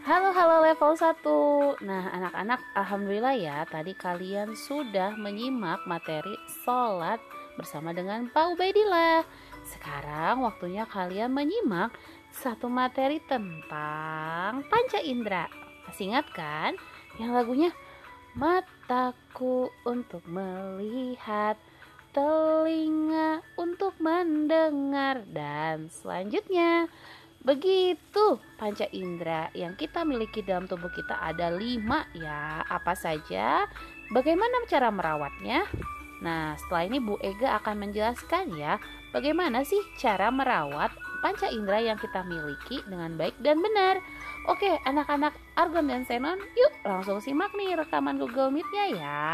Halo halo level 1 Nah anak-anak Alhamdulillah ya Tadi kalian sudah menyimak materi sholat bersama dengan Pak Ubaidillah Sekarang waktunya kalian menyimak satu materi tentang panca indera Masih ingat kan? Yang lagunya Mataku untuk melihat Telinga untuk mendengar Dan selanjutnya Begitu panca indera yang kita miliki dalam tubuh kita ada lima ya. Apa saja? Bagaimana cara merawatnya? Nah, setelah ini Bu Ega akan menjelaskan ya, bagaimana sih cara merawat panca indera yang kita miliki dengan baik dan benar. Oke, anak-anak Argon dan Senon, yuk langsung simak nih rekaman Google Meet-nya ya.